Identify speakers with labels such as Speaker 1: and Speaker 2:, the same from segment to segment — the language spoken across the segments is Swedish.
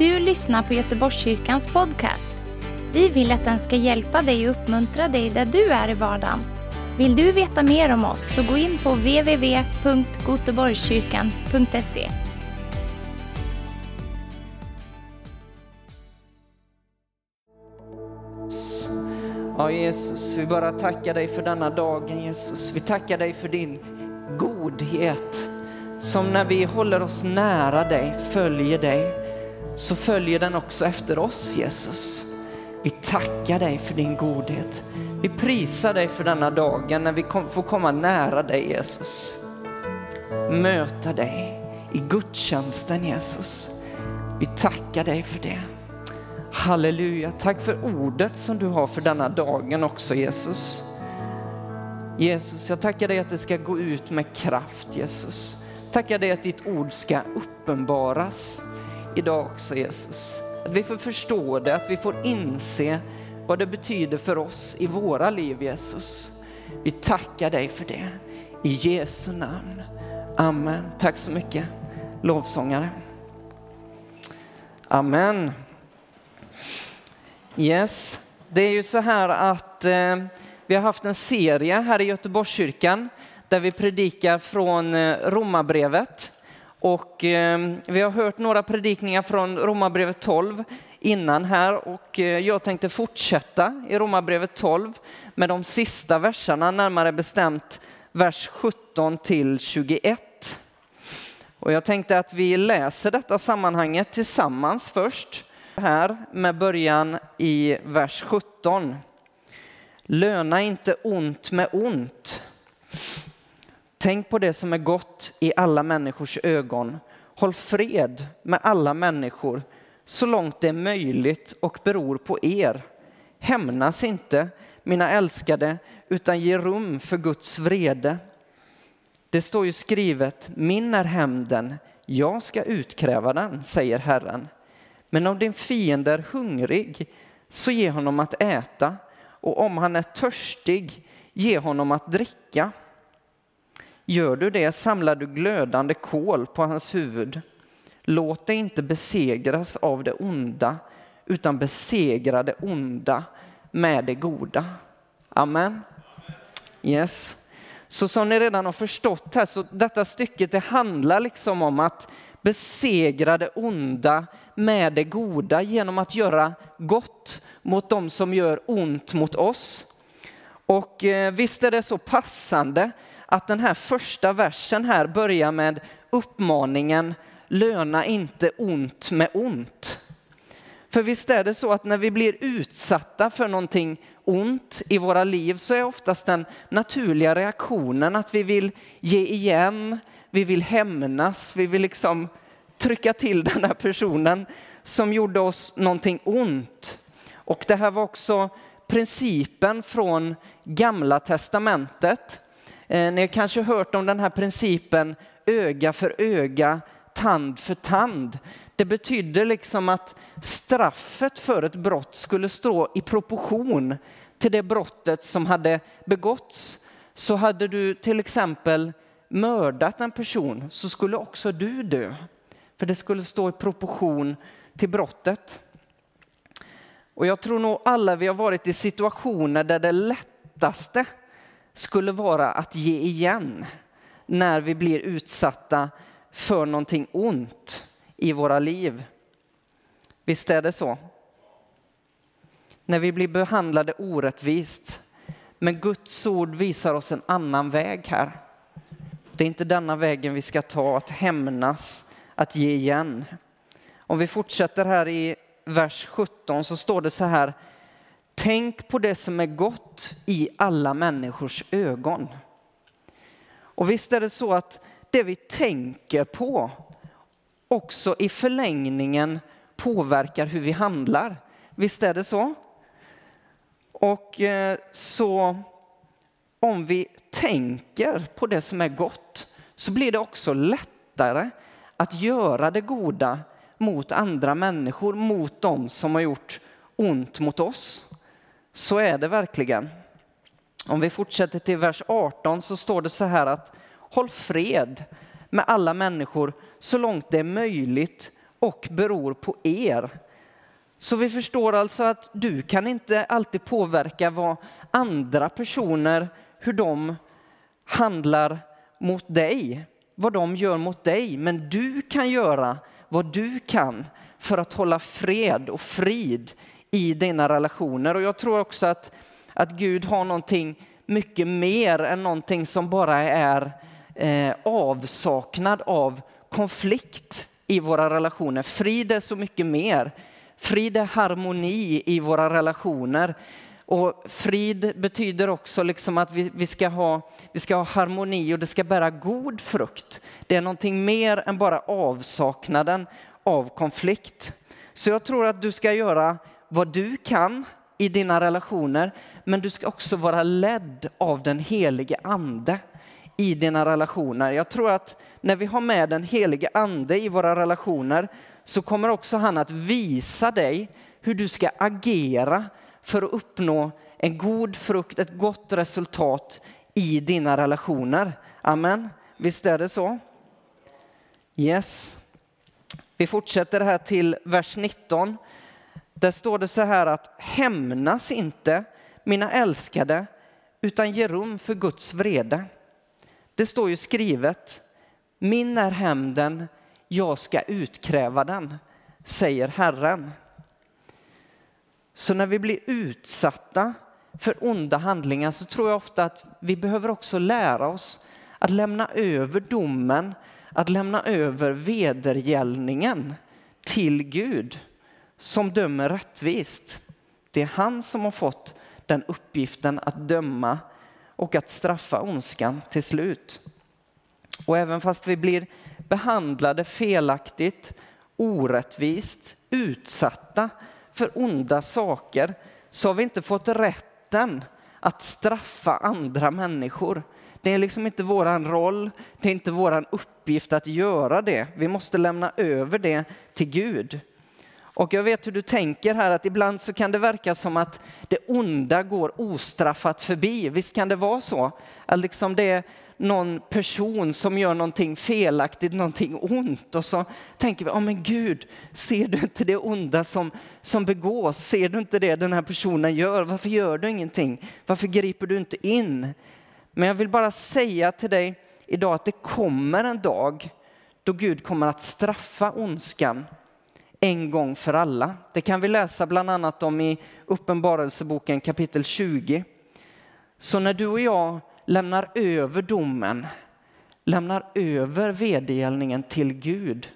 Speaker 1: du lyssnar på Göteborgskyrkans podcast. Vi vill att den ska hjälpa dig och uppmuntra dig där du är i vardagen. Vill du veta mer om oss så gå in på www.goteborgskyrkan.se.
Speaker 2: Ja, Jesus, vi bara tackar dig för denna dagen, Jesus. Vi tackar dig för din godhet som när vi håller oss nära dig, följer dig, så följer den också efter oss, Jesus. Vi tackar dig för din godhet. Vi prisar dig för denna dagen när vi får komma nära dig, Jesus. Möta dig i gudstjänsten, Jesus. Vi tackar dig för det. Halleluja, tack för ordet som du har för denna dagen också Jesus. Jesus, jag tackar dig att det ska gå ut med kraft Jesus. Tackar dig att ditt ord ska uppenbaras idag också Jesus. Att vi får förstå det, att vi får inse vad det betyder för oss i våra liv Jesus. Vi tackar dig för det. I Jesu namn. Amen. Tack så mycket lovsångare. Amen. Yes, det är ju så här att eh, vi har haft en serie här i Göteborgskyrkan där vi predikar från eh, Romarbrevet. Och eh, vi har hört några predikningar från Romarbrevet 12 innan här och eh, jag tänkte fortsätta i Romarbrevet 12 med de sista verserna, närmare bestämt vers 17 till 21. Och jag tänkte att vi läser detta sammanhanget tillsammans först här med början i vers 17. Löna inte ont med ont. Tänk på det som är gott i alla människors ögon. Håll fred med alla människor så långt det är möjligt och beror på er. Hämnas inte, mina älskade, utan ge rum för Guds vrede. Det står ju skrivet, min är hämnden, jag ska utkräva den, säger Herren. Men om din fiende är hungrig, så ge honom att äta, och om han är törstig, ge honom att dricka. Gör du det samlar du glödande kol på hans huvud. Låt dig inte besegras av det onda, utan besegra det onda med det goda. Amen. Yes. Så som ni redan har förstått här, så detta stycket det handlar liksom om att besegra det onda med det goda genom att göra gott mot dem som gör ont mot oss. Och eh, visst är det så passande att den här första versen här börjar med uppmaningen löna inte ont med ont. För visst är det så att när vi blir utsatta för någonting ont i våra liv så är oftast den naturliga reaktionen att vi vill ge igen, vi vill hämnas, vi vill liksom trycka till den här personen som gjorde oss någonting ont. Och det här var också principen från gamla testamentet. Eh, ni har kanske hört om den här principen öga för öga, tand för tand. Det betydde liksom att straffet för ett brott skulle stå i proportion till det brottet som hade begåtts. Så hade du till exempel mördat en person så skulle också du dö. För det skulle stå i proportion till brottet. Och jag tror nog alla vi har varit i situationer där det lättaste skulle vara att ge igen när vi blir utsatta för någonting ont i våra liv. Visst är det så? När vi blir behandlade orättvist. Men Guds ord visar oss en annan väg här. Det är inte denna vägen vi ska ta, att hämnas, att ge igen. Om vi fortsätter här i vers 17 så står det så här. Tänk på det som är gott i alla människors ögon. Och visst är det så att det vi tänker på också i förlängningen påverkar hur vi handlar. Visst är det så? Och eh, så om vi tänker på det som är gott så blir det också lättare att göra det goda mot andra människor, mot dem som har gjort ont mot oss. Så är det verkligen. Om vi fortsätter till vers 18 så står det så här att håll fred med alla människor så långt det är möjligt och beror på er. Så vi förstår alltså att du kan inte alltid påverka vad andra personer, hur de handlar mot dig, vad de gör mot dig. Men du kan göra vad du kan för att hålla fred och frid i dina relationer. Och jag tror också att, att Gud har någonting mycket mer än någonting som bara är eh, avsaknad av konflikt i våra relationer. Frid är så mycket mer. Frid är harmoni i våra relationer. Och frid betyder också liksom att vi, vi, ska ha, vi ska ha harmoni och det ska bära god frukt. Det är någonting mer än bara avsaknaden av konflikt. Så jag tror att du ska göra vad du kan i dina relationer, men du ska också vara ledd av den helige ande i dina relationer. Jag tror att när vi har med den helige ande i våra relationer så kommer också han att visa dig hur du ska agera för att uppnå en god frukt, ett gott resultat i dina relationer. Amen. Visst är det så? Yes. Vi fortsätter här till vers 19. Där står det så här att hämnas inte mina älskade utan ge rum för Guds vrede. Det står ju skrivet, min är hämnden, jag ska utkräva den, säger Herren. Så när vi blir utsatta för onda handlingar så tror jag ofta att vi behöver också lära oss att lämna över domen, att lämna över vedergällningen till Gud som dömer rättvist. Det är han som har fått den uppgiften att döma och att straffa ondskan till slut. Och även fast vi blir behandlade felaktigt, orättvist, utsatta för onda saker så har vi inte fått rätten att straffa andra människor. Det är liksom inte våran roll, det är inte våran uppgift att göra det. Vi måste lämna över det till Gud. Och jag vet hur du tänker här att ibland så kan det verka som att det onda går ostraffat förbi. Visst kan det vara så? Att liksom det är någon person som gör någonting felaktigt, någonting ont och så tänker vi, ja oh, men Gud, ser du inte det onda som, som begås? Ser du inte det den här personen gör? Varför gör du ingenting? Varför griper du inte in? Men jag vill bara säga till dig idag att det kommer en dag då Gud kommer att straffa ondskan en gång för alla. Det kan vi läsa bland annat om i Uppenbarelseboken kapitel 20. Så när du och jag lämnar över domen, lämnar över vedergällningen till Gud,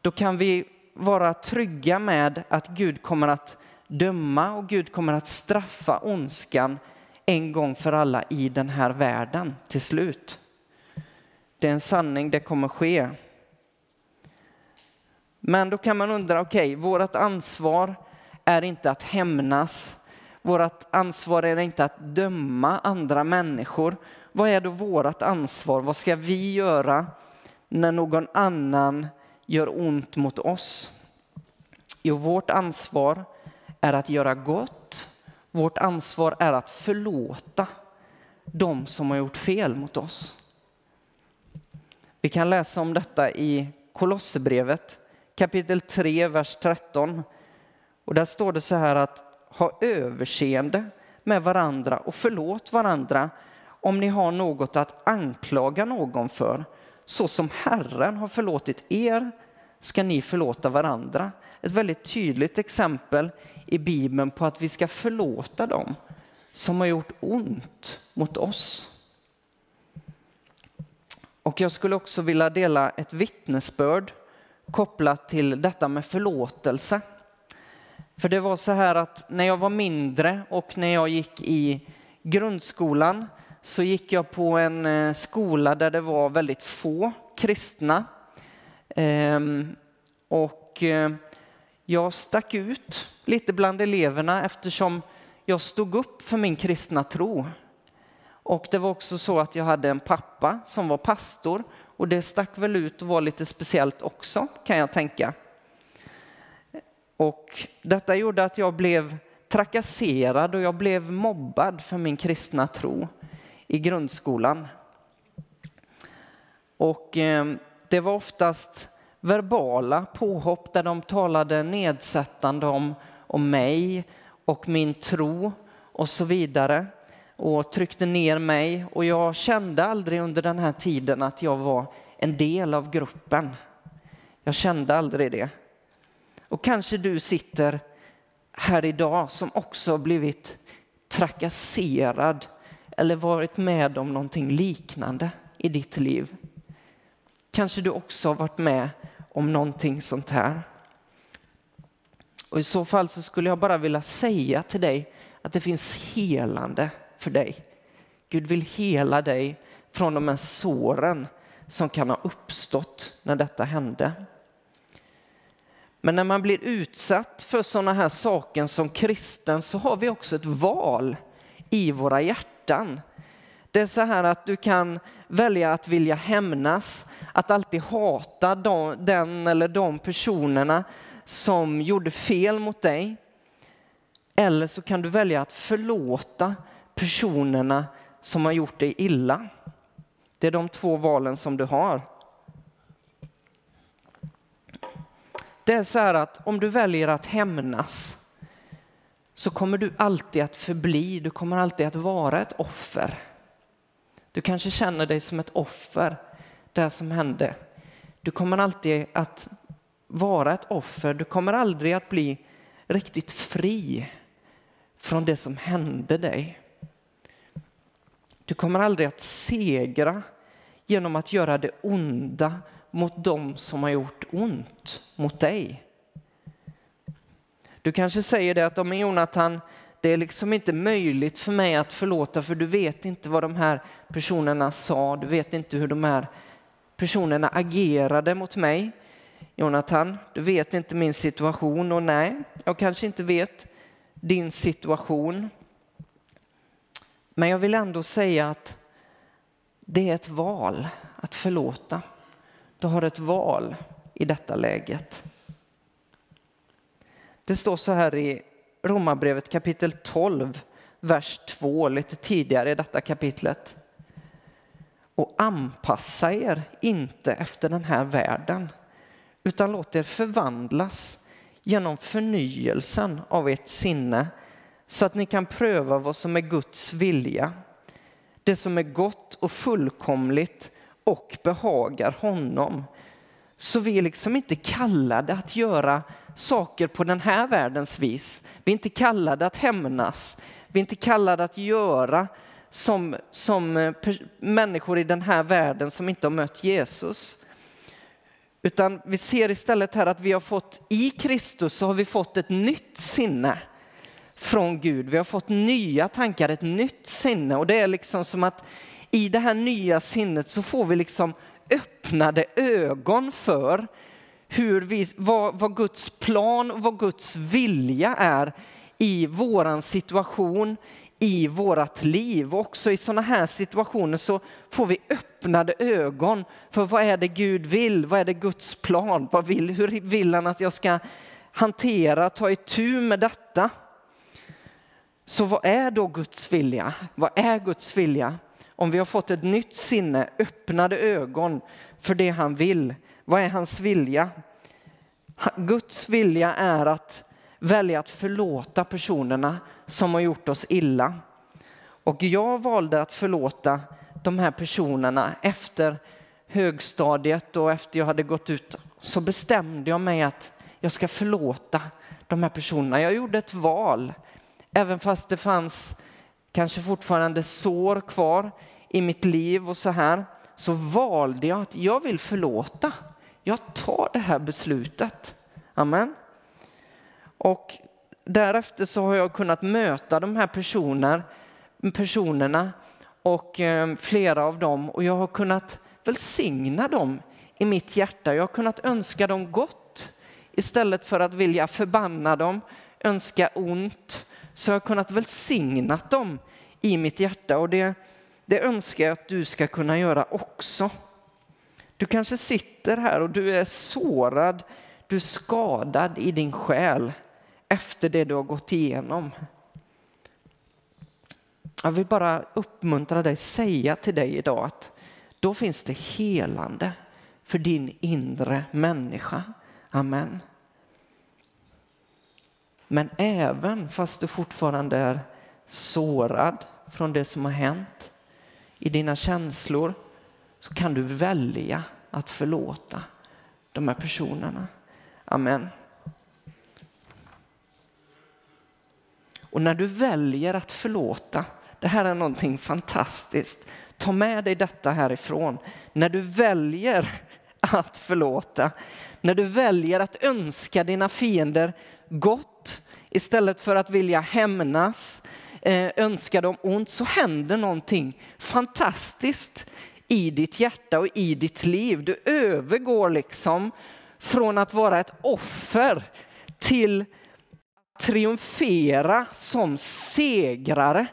Speaker 2: då kan vi vara trygga med att Gud kommer att döma och Gud kommer att straffa ondskan en gång för alla i den här världen till slut. Det är en sanning, det kommer ske. Men då kan man undra, okej, okay, vårt ansvar är inte att hämnas. Vårt ansvar är inte att döma andra människor. Vad är då vårt ansvar? Vad ska vi göra när någon annan gör ont mot oss? Jo, vårt ansvar är att göra gott. Vårt ansvar är att förlåta de som har gjort fel mot oss. Vi kan läsa om detta i Kolosserbrevet kapitel 3, vers 13. Och där står det så här att ha överseende med varandra och förlåt varandra om ni har något att anklaga någon för. Så som Herren har förlåtit er ska ni förlåta varandra. Ett väldigt tydligt exempel i Bibeln på att vi ska förlåta dem som har gjort ont mot oss. Och jag skulle också vilja dela ett vittnesbörd kopplat till detta med förlåtelse. För det var så här att när jag var mindre och när jag gick i grundskolan så gick jag på en eh, skola där det var väldigt få kristna. Ehm, och eh, jag stack ut lite bland eleverna eftersom jag stod upp för min kristna tro. Och det var också så att jag hade en pappa som var pastor och det stack väl ut och var lite speciellt också kan jag tänka. Och detta gjorde att jag blev trakasserad och jag blev mobbad för min kristna tro i grundskolan. Och eh, det var oftast verbala påhopp där de talade nedsättande om, om mig och min tro och så vidare och tryckte ner mig och jag kände aldrig under den här tiden att jag var en del av gruppen. Jag kände aldrig det. Och kanske du sitter här idag som också blivit trakasserad eller varit med om någonting liknande i ditt liv. Kanske du också har varit med om någonting sånt här. Och i så fall så skulle jag bara vilja säga till dig att det finns helande för dig. Gud vill hela dig från de här såren som kan ha uppstått när detta hände. Men när man blir utsatt för sådana här saker som kristen så har vi också ett val i våra hjärtan. Det är så här att du kan välja att vilja hämnas, att alltid hata den eller de personerna som gjorde fel mot dig. Eller så kan du välja att förlåta personerna som har gjort dig illa. Det är de två valen som du har. Det är så här att om du väljer att hämnas så kommer du alltid att förbli, du kommer alltid att vara ett offer. Du kanske känner dig som ett offer, det som hände. Du kommer alltid att vara ett offer, du kommer aldrig att bli riktigt fri från det som hände dig. Du kommer aldrig att segra genom att göra det onda mot dem som har gjort ont mot dig. Du kanske säger det att om Jonathan, det är liksom inte möjligt för mig att förlåta för du vet inte vad de här personerna sa, du vet inte hur de här personerna agerade mot mig. Jonathan, du vet inte min situation och nej, jag kanske inte vet din situation. Men jag vill ändå säga att det är ett val att förlåta. Du har ett val i detta läget. Det står så här i Romarbrevet kapitel 12, vers 2, lite tidigare i detta kapitlet. Och anpassa er inte efter den här världen, utan låt er förvandlas genom förnyelsen av ert sinne så att ni kan pröva vad som är Guds vilja, det som är gott och fullkomligt och behagar honom. Så vi är liksom inte kallade att göra saker på den här världens vis. Vi är inte kallade att hämnas. Vi är inte kallade att göra som, som eh, människor i den här världen som inte har mött Jesus. Utan vi ser istället här att vi har fått i Kristus så har vi fått ett nytt sinne från Gud. Vi har fått nya tankar, ett nytt sinne och det är liksom som att i det här nya sinnet så får vi liksom öppnade ögon för hur vi, vad, vad Guds plan och vad Guds vilja är i våran situation, i vårat liv. Och också i sådana här situationer så får vi öppnade ögon för vad är det Gud vill? Vad är det Guds plan? Vad vill, hur vill han att jag ska hantera, ta itu med detta? Så vad är då Guds vilja? Vad är Guds vilja? Om vi har fått ett nytt sinne, öppnade ögon för det han vill. Vad är hans vilja? Guds vilja är att välja att förlåta personerna som har gjort oss illa. Och jag valde att förlåta de här personerna efter högstadiet och efter jag hade gått ut så bestämde jag mig att jag ska förlåta de här personerna. Jag gjorde ett val, även fast det fanns kanske fortfarande sår kvar i mitt liv och så här, så valde jag att jag vill förlåta. Jag tar det här beslutet. Amen. Och därefter så har jag kunnat möta de här personer, personerna och eh, flera av dem och jag har kunnat välsigna dem i mitt hjärta. Jag har kunnat önska dem gott istället för att vilja förbanna dem, önska ont. Så har jag kunnat välsigna dem i mitt hjärta och det, det önskar jag att du ska kunna göra också. Du kanske sitter här och du är sårad, du är skadad i din själ efter det du har gått igenom. Jag vill bara uppmuntra dig, säga till dig idag att då finns det helande för din inre människa. Amen. Men även fast du fortfarande är sårad från det som har hänt i dina känslor så kan du välja att förlåta de här personerna. Amen. Och när du väljer att förlåta, det här är någonting fantastiskt. Ta med dig detta härifrån. När du väljer att förlåta, när du väljer att önska dina fiender gott istället för att vilja hämnas, eh, önska dem ont, så händer någonting fantastiskt i ditt hjärta och i ditt liv. Du övergår liksom från att vara ett offer till att triumfera som segrare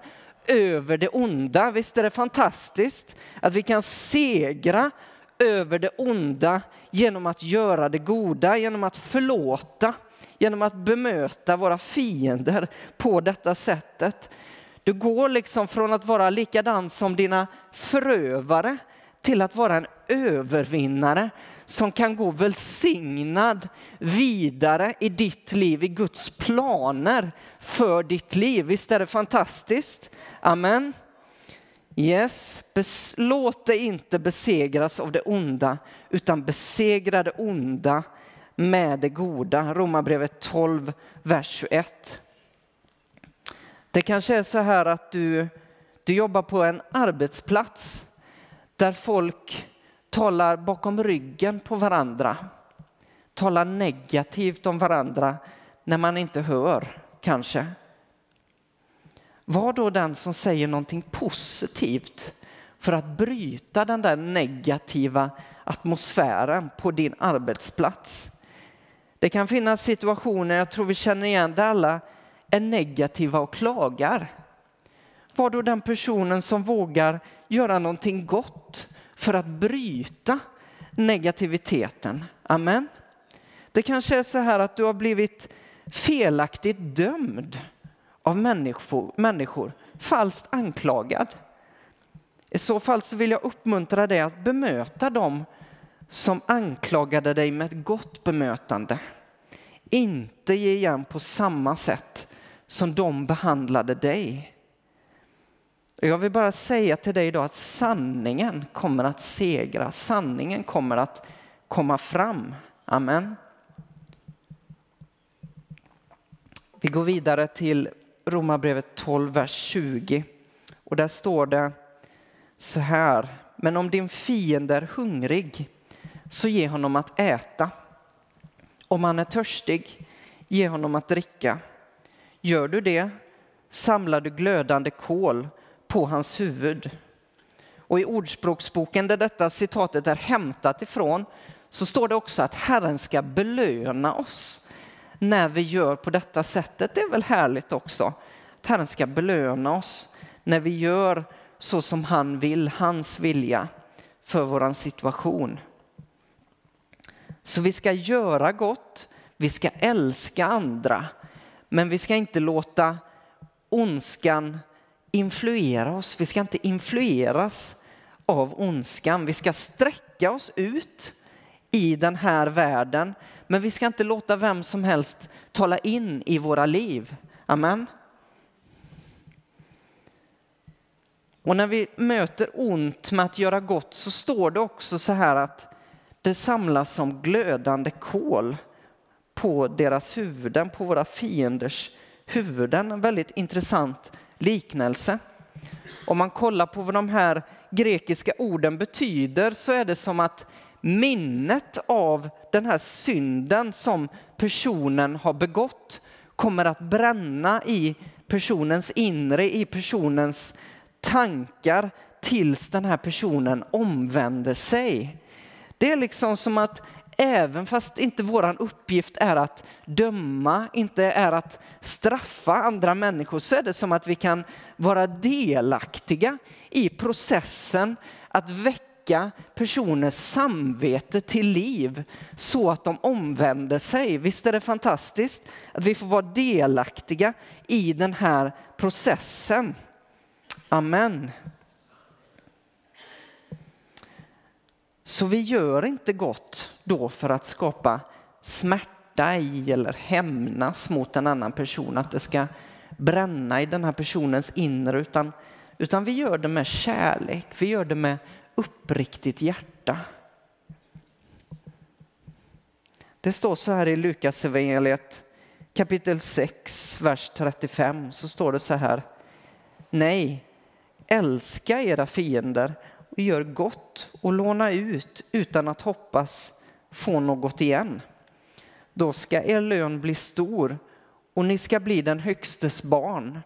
Speaker 2: över det onda. Visst är det fantastiskt att vi kan segra över det onda genom att göra det goda, genom att förlåta, genom att bemöta våra fiender på detta sättet. Du går liksom från att vara likadan som dina förövare till att vara en övervinnare som kan gå välsignad vidare i ditt liv, i Guds planer för ditt liv. Visst är det fantastiskt? Amen. Yes, låt dig inte besegras av det onda, utan besegra det onda med det goda. Romarbrevet 12, vers 21. Det kanske är så här att du, du jobbar på en arbetsplats där folk talar bakom ryggen på varandra, talar negativt om varandra när man inte hör, kanske. Var då den som säger någonting positivt för att bryta den där negativa atmosfären på din arbetsplats. Det kan finnas situationer, jag tror vi känner igen, där alla är negativa och klagar. Var då den personen som vågar göra någonting gott för att bryta negativiteten. Amen. Det kanske är så här att du har blivit felaktigt dömd av människor, människor falskt anklagad. I så fall så vill jag uppmuntra dig att bemöta dem som anklagade dig med ett gott bemötande. Inte ge igen på samma sätt som de behandlade dig. Jag vill bara säga till dig idag att sanningen kommer att segra. Sanningen kommer att komma fram. Amen. Vi går vidare till Romarbrevet 12, vers 20. Och där står det så här. Men om din fiende är hungrig, så ge honom att äta. Om han är törstig, ge honom att dricka. Gör du det samlar du glödande kol på hans huvud. Och i Ordspråksboken där detta citatet är hämtat ifrån så står det också att Herren ska belöna oss när vi gör på detta sättet. Det är väl härligt också? Att Herren ska belöna oss när vi gör så som han vill, hans vilja för vår situation. Så vi ska göra gott, vi ska älska andra, men vi ska inte låta ondskan influera oss. Vi ska inte influeras av ondskan. Vi ska sträcka oss ut i den här världen, men vi ska inte låta vem som helst tala in i våra liv. Amen. Och när vi möter ont med att göra gott så står det också så här att det samlas som glödande kol på deras huvuden, på våra fienders huvuden. En väldigt intressant liknelse. Om man kollar på vad de här grekiska orden betyder så är det som att minnet av den här synden som personen har begått kommer att bränna i personens inre, i personens tankar tills den här personen omvänder sig. Det är liksom som att även fast inte vår uppgift är att döma, inte är att straffa andra människor, så är det som att vi kan vara delaktiga i processen att väcka personers samvete till liv så att de omvänder sig. Visst är det fantastiskt att vi får vara delaktiga i den här processen. Amen. Så vi gör inte gott då för att skapa smärta i eller hämnas mot en annan person, att det ska bränna i den här personens inre, utan, utan vi gör det med kärlek, vi gör det med uppriktigt hjärta. Det står så här i Lukas evangeliet kapitel 6, vers 35, så står det så här. Nej, älska era fiender vi gör gott och låna ut utan att hoppas få något igen. Då ska er lön bli stor och ni ska bli den högstes barn,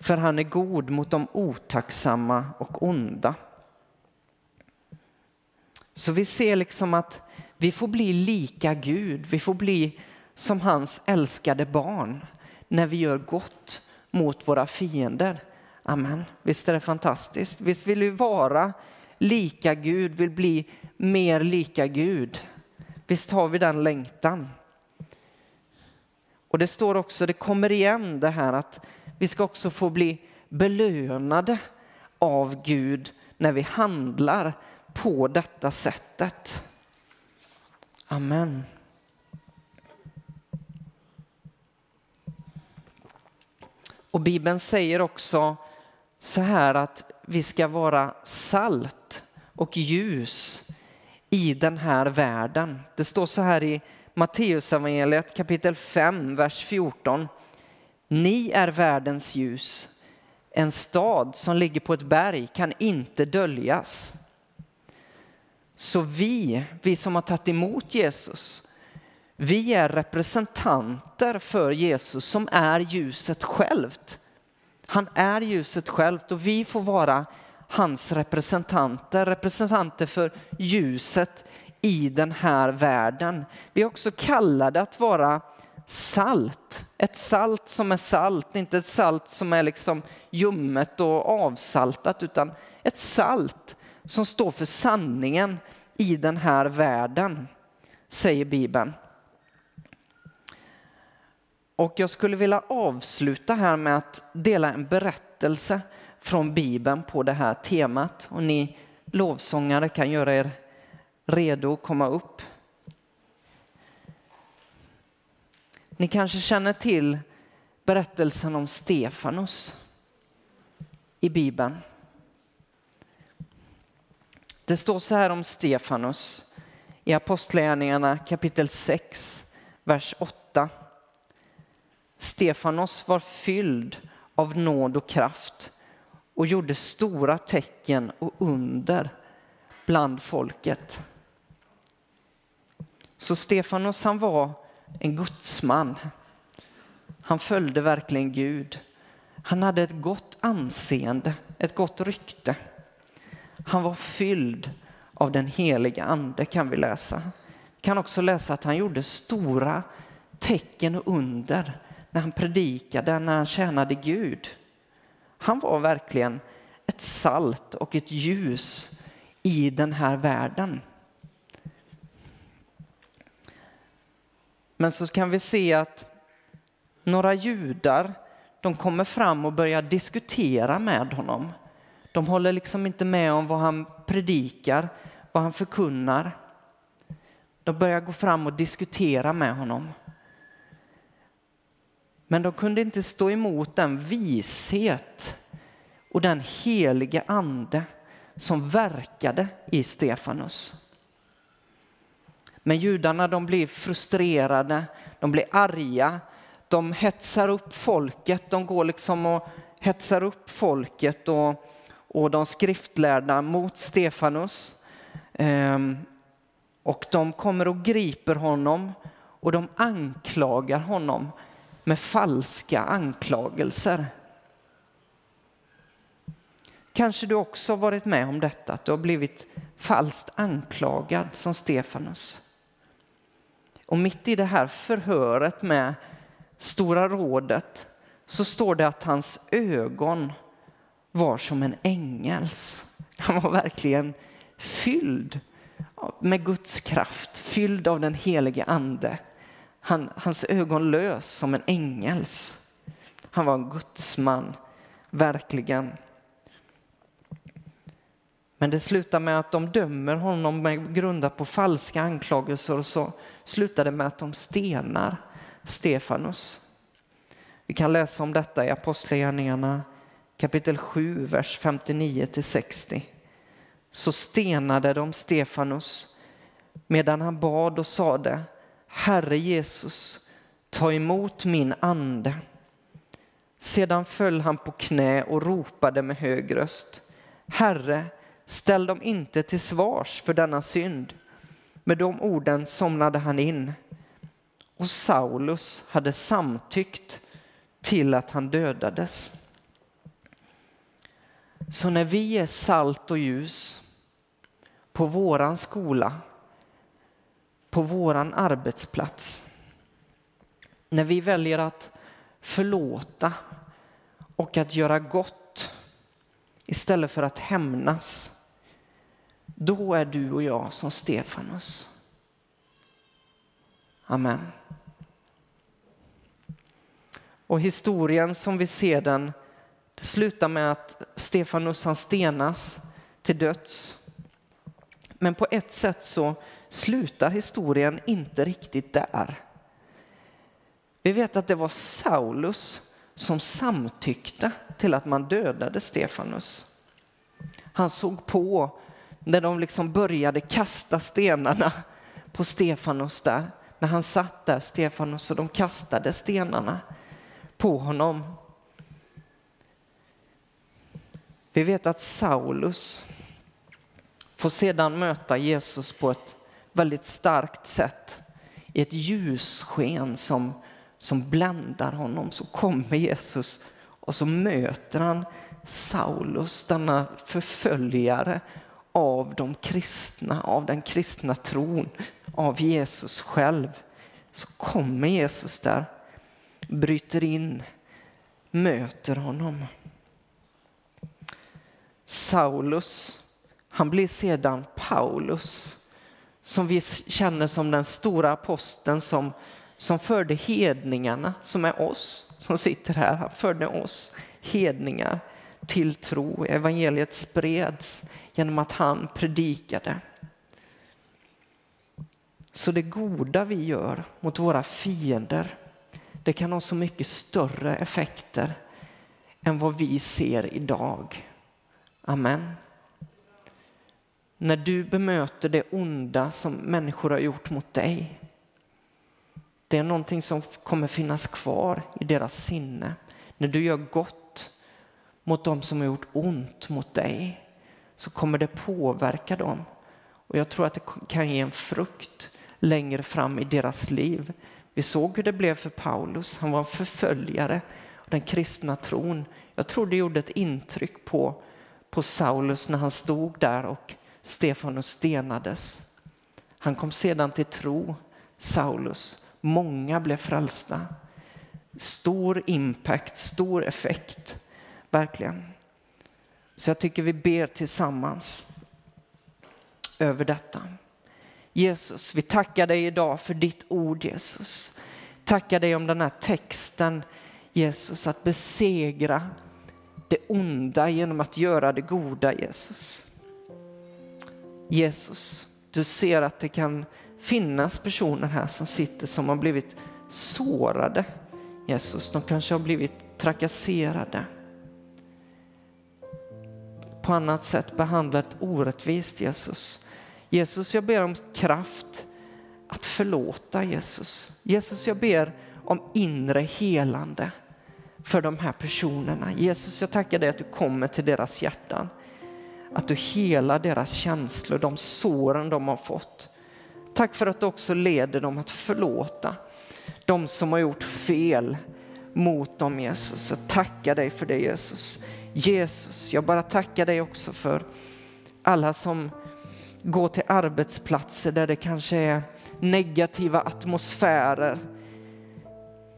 Speaker 2: för han är god mot de otacksamma och onda. Så vi ser liksom att vi får bli lika Gud, vi får bli som hans älskade barn när vi gör gott mot våra fiender. Amen. Visst är det fantastiskt? Visst vill vi vara lika Gud, vill bli mer lika Gud. Visst har vi den längtan. Och det står också, det kommer igen det här att vi ska också få bli belönade av Gud när vi handlar på detta sättet. Amen. Och Bibeln säger också så här att vi ska vara salt och ljus i den här världen. Det står så här i Matteusevangeliet kapitel 5, vers 14. Ni är världens ljus. En stad som ligger på ett berg kan inte döljas. Så vi, vi som har tagit emot Jesus, vi är representanter för Jesus som är ljuset självt. Han är ljuset självt och vi får vara hans representanter, representanter för ljuset i den här världen. Vi är också kallade att vara salt. Ett salt som är salt, inte ett salt som är liksom ljummet och avsaltat, utan ett salt som står för sanningen i den här världen, säger Bibeln. Och jag skulle vilja avsluta här med att dela en berättelse från Bibeln på det här temat. Och ni lovsångare kan göra er redo att komma upp. Ni kanske känner till berättelsen om Stefanus i Bibeln. Det står så här om Stefanus i Apostlagärningarna kapitel 6, vers 8. Stefanos var fylld av nåd och kraft och gjorde stora tecken och under bland folket. Så Stefanos han var en gudsman. Han följde verkligen Gud. Han hade ett gott anseende, ett gott rykte. Han var fylld av den heliga ande kan vi läsa. Vi kan också läsa att han gjorde stora tecken och under när han predikade, när han tjänade Gud. Han var verkligen ett salt och ett ljus i den här världen. Men så kan vi se att några judar, de kommer fram och börjar diskutera med honom. De håller liksom inte med om vad han predikar, vad han förkunnar. De börjar gå fram och diskutera med honom. Men de kunde inte stå emot den vishet och den heliga ande som verkade i Stefanus. Men judarna de blir frustrerade, de blir arga, de hetsar upp folket, de går liksom och hetsar upp folket och, och de skriftlärda mot Stefanus. Ehm, och de kommer och griper honom och de anklagar honom med falska anklagelser. Kanske du också har varit med om detta, att du har blivit falskt anklagad som Stefanus. Och mitt i det här förhöret med Stora rådet så står det att hans ögon var som en ängels. Han var verkligen fylld med Guds kraft, fylld av den helige ande. Han, hans ögon lös som en ängels. Han var en gudsman, verkligen. Men det slutar med att de dömer honom med grundat på falska anklagelser och så slutar det med att de stenar Stefanus. Vi kan läsa om detta i Apostlagärningarna kapitel 7, vers 59 till 60. Så stenade de Stefanus medan han bad och sade Herre Jesus, ta emot min ande. Sedan föll han på knä och ropade med hög röst. Herre, ställ dem inte till svars för denna synd. Med de orden somnade han in. Och Saulus hade samtyckt till att han dödades. Så när vi är salt och ljus på våran skola, på våran arbetsplats, när vi väljer att förlåta och att göra gott istället för att hämnas, då är du och jag som Stefanus. Amen. Och historien som vi ser den, det slutar med att Stefanus han stenas till döds. Men på ett sätt så slutar historien inte riktigt där. Vi vet att det var Saulus som samtyckte till att man dödade Stefanus. Han såg på när de liksom började kasta stenarna på Stefanus där. När han satt där, Stefanus, och de kastade stenarna på honom. Vi vet att Saulus får sedan möta Jesus på ett väldigt starkt sätt i ett ljussken som, som bländar honom. Så kommer Jesus och så möter han Saulus, denna förföljare av de kristna, av den kristna tron, av Jesus själv. Så kommer Jesus där bryter in, möter honom. Saulus, han blir sedan Paulus som vi känner som den stora aposteln som, som förde hedningarna, som är oss som sitter här. Han förde oss hedningar till tro. Evangeliet spreds genom att han predikade. Så det goda vi gör mot våra fiender det kan ha så mycket större effekter än vad vi ser idag. Amen. När du bemöter det onda som människor har gjort mot dig. Det är någonting som kommer finnas kvar i deras sinne. När du gör gott mot dem som har gjort ont mot dig så kommer det påverka dem. Och jag tror att det kan ge en frukt längre fram i deras liv vi såg hur det blev för Paulus. Han var en förföljare av den kristna tron. Jag tror det gjorde ett intryck på, på Saulus när han stod där och Stefanus stenades. Han kom sedan till tro, Saulus. Många blev frälsta. Stor impact, stor effekt, verkligen. Så jag tycker vi ber tillsammans över detta. Jesus, vi tackar dig idag för ditt ord Jesus. Tackar dig om den här texten Jesus, att besegra det onda genom att göra det goda Jesus. Jesus, du ser att det kan finnas personer här som sitter som har blivit sårade. Jesus, de kanske har blivit trakasserade. På annat sätt behandlat orättvist Jesus. Jesus, jag ber om kraft att förlåta Jesus. Jesus, jag ber om inre helande för de här personerna. Jesus, jag tackar dig att du kommer till deras hjärtan. Att du helar deras känslor, de såren de har fått. Tack för att du också leder dem att förlåta de som har gjort fel mot dem Jesus. Jag tackar dig för det Jesus. Jesus, jag bara tackar dig också för alla som går till arbetsplatser där det kanske är negativa atmosfärer.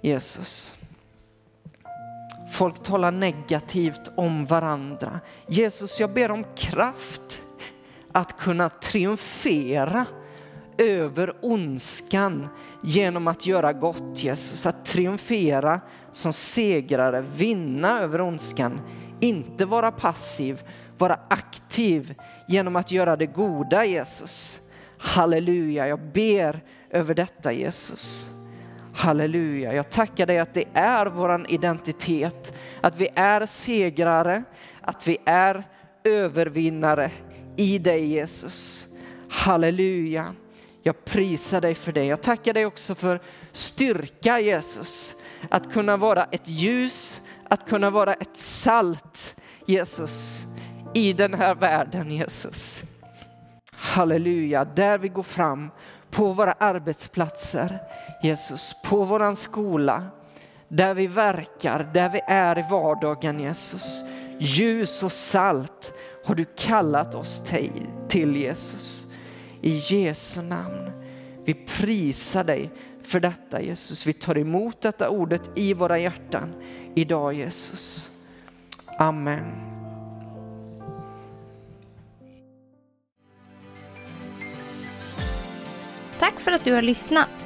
Speaker 2: Jesus. Folk talar negativt om varandra. Jesus, jag ber om kraft att kunna triumfera över ondskan genom att göra gott Jesus. Att triumfera som segrare, vinna över ondskan, inte vara passiv vara aktiv genom att göra det goda Jesus. Halleluja, jag ber över detta Jesus. Halleluja, jag tackar dig att det är vår identitet, att vi är segrare, att vi är övervinnare i dig Jesus. Halleluja. Jag prisar dig för det. Jag tackar dig också för styrka Jesus. Att kunna vara ett ljus, att kunna vara ett salt Jesus i den här världen Jesus. Halleluja, där vi går fram på våra arbetsplatser Jesus, på våran skola, där vi verkar, där vi är i vardagen Jesus. Ljus och salt har du kallat oss till Jesus. I Jesu namn. Vi prisar dig för detta Jesus. Vi tar emot detta ordet i våra hjärtan idag Jesus. Amen.
Speaker 1: Tack för att du har lyssnat.